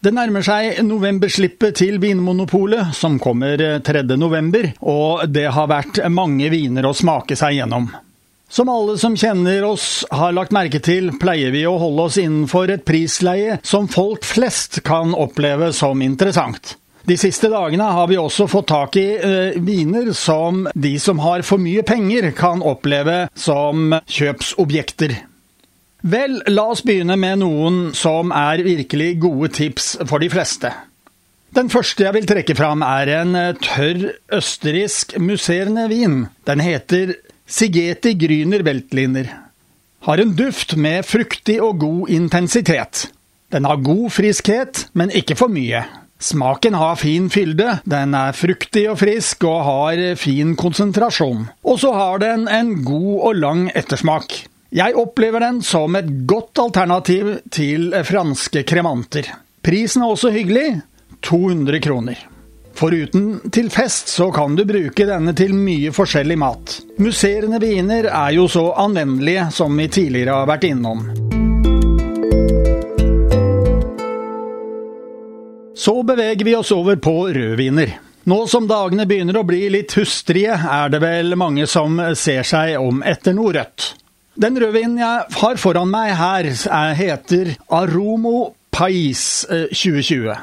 Det nærmer seg novemberslippet til Vinmonopolet, som kommer 3. november, og det har vært mange viner å smake seg gjennom. Som alle som kjenner oss har lagt merke til, pleier vi å holde oss innenfor et prisleie som folk flest kan oppleve som interessant. De siste dagene har vi også fått tak i eh, viner som de som har for mye penger, kan oppleve som kjøpsobjekter. Vel, la oss begynne med noen som er virkelig gode tips for de fleste. Den første jeg vil trekke fram, er en tørr østerriksk musserende vin. Den heter Sigeti Gryner Weltliner. Har en duft med fruktig og god intensitet. Den har god friskhet, men ikke for mye. Smaken har fin fylde, den er fruktig og frisk og har fin konsentrasjon. Og så har den en god og lang ettersmak. Jeg opplever den som et godt alternativ til franske kremanter. Prisen er også hyggelig 200 kroner. Foruten til fest så kan du bruke denne til mye forskjellig mat. Musserende viner er jo så anvendelige som vi tidligere har vært innom. Så beveger vi oss over på rødviner. Nå som dagene begynner å bli litt hustrige, er det vel mange som ser seg om etter noe rødt. Den rødvinen jeg har foran meg her, heter Aromo Pais 2020. Eh,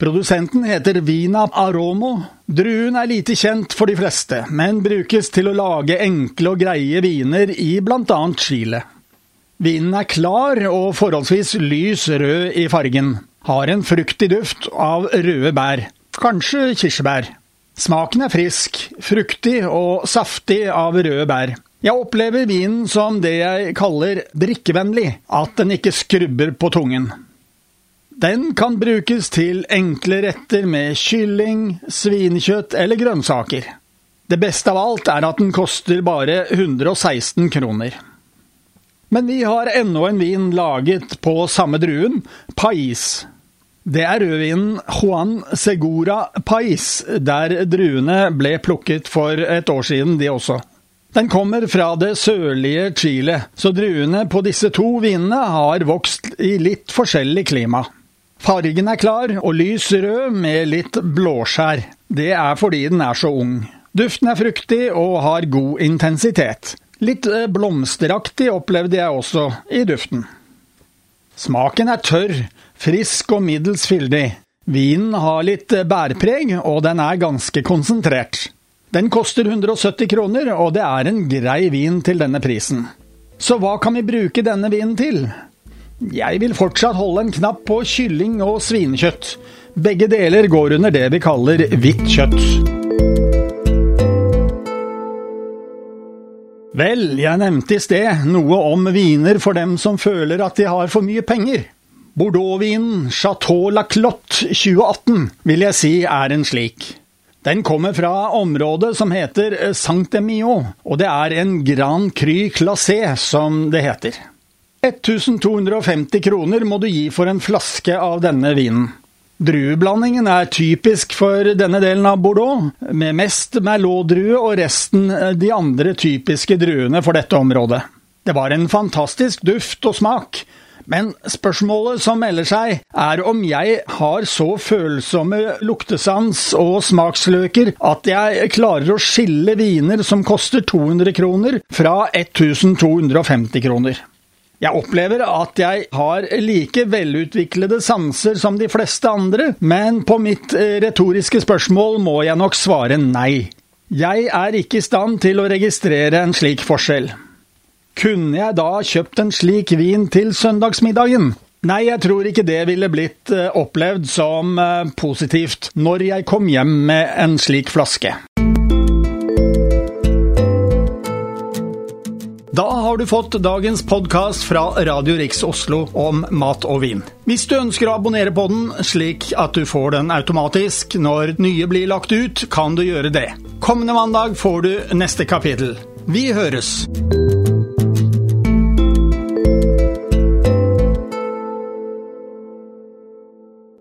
Produsenten heter Vina Aromo. Druen er lite kjent for de fleste, men brukes til å lage enkle og greie viner i bl.a. Chile. Vinen er klar og forholdsvis lys rød i fargen. Har en fruktig duft av røde bær, kanskje kirsebær. Smaken er frisk, fruktig og saftig av røde bær. Jeg opplever vinen som det jeg kaller drikkevennlig, at den ikke skrubber på tungen. Den kan brukes til enkle retter med kylling, svinekjøtt eller grønnsaker. Det beste av alt er at den koster bare 116 kroner. Men vi har ennå en vin laget på samme druen, Pais. Det er rødvinen Juan Segura Pais, der druene ble plukket for et år siden, de også. Den kommer fra det sørlige Chile, så druene på disse to vinene har vokst i litt forskjellig klima. Fargen er klar og lys rød med litt blåskjær. Det er fordi den er så ung. Duften er fruktig og har god intensitet. Litt eh, blomsteraktig opplevde jeg også i duften. Smaken er tørr, frisk og middels fyldig. Vinen har litt eh, bærpreg, og den er ganske konsentrert. Den koster 170 kroner, og det er en grei vin til denne prisen. Så hva kan vi bruke denne vinen til? Jeg vil fortsatt holde en knapp på kylling og svinekjøtt. Begge deler går under det vi kaller hvitt kjøtt. Vel, jeg nevnte i sted noe om viner for dem som føler at de har for mye penger. Bordeaux-vinen Chateau Laclotte 2018 vil jeg si er en slik. Den kommer fra området som heter eh, Saint-Emio, og det er en Grand Cru Classé, som det heter. 1250 kroner må du gi for en flaske av denne vinen. Drueblandingen er typisk for denne delen av Bordeaux, med mest merlot-drue og resten eh, de andre typiske druene for dette området. Det var en fantastisk duft og smak, men spørsmålet som melder seg, er om jeg har så følsomme luktesans og smaksløker at jeg klarer å skille viner som koster 200 kroner, fra 1250 kroner. Jeg opplever at jeg har like velutviklede sanser som de fleste andre, men på mitt eh, retoriske spørsmål må jeg nok svare nei. Jeg er ikke i stand til å registrere en slik forskjell. Kunne jeg da kjøpt en slik vin til søndagsmiddagen? Nei, jeg tror ikke det ville blitt eh, opplevd som eh, positivt når jeg kom hjem med en slik flaske. Da har du fått dagens podkast fra Radio Riks Oslo om mat og vin. Hvis du ønsker å abonnere på den, slik at du får den automatisk når nye blir lagt ut, kan du gjøre det. Kommende mandag får du neste kapittel. Vi høres!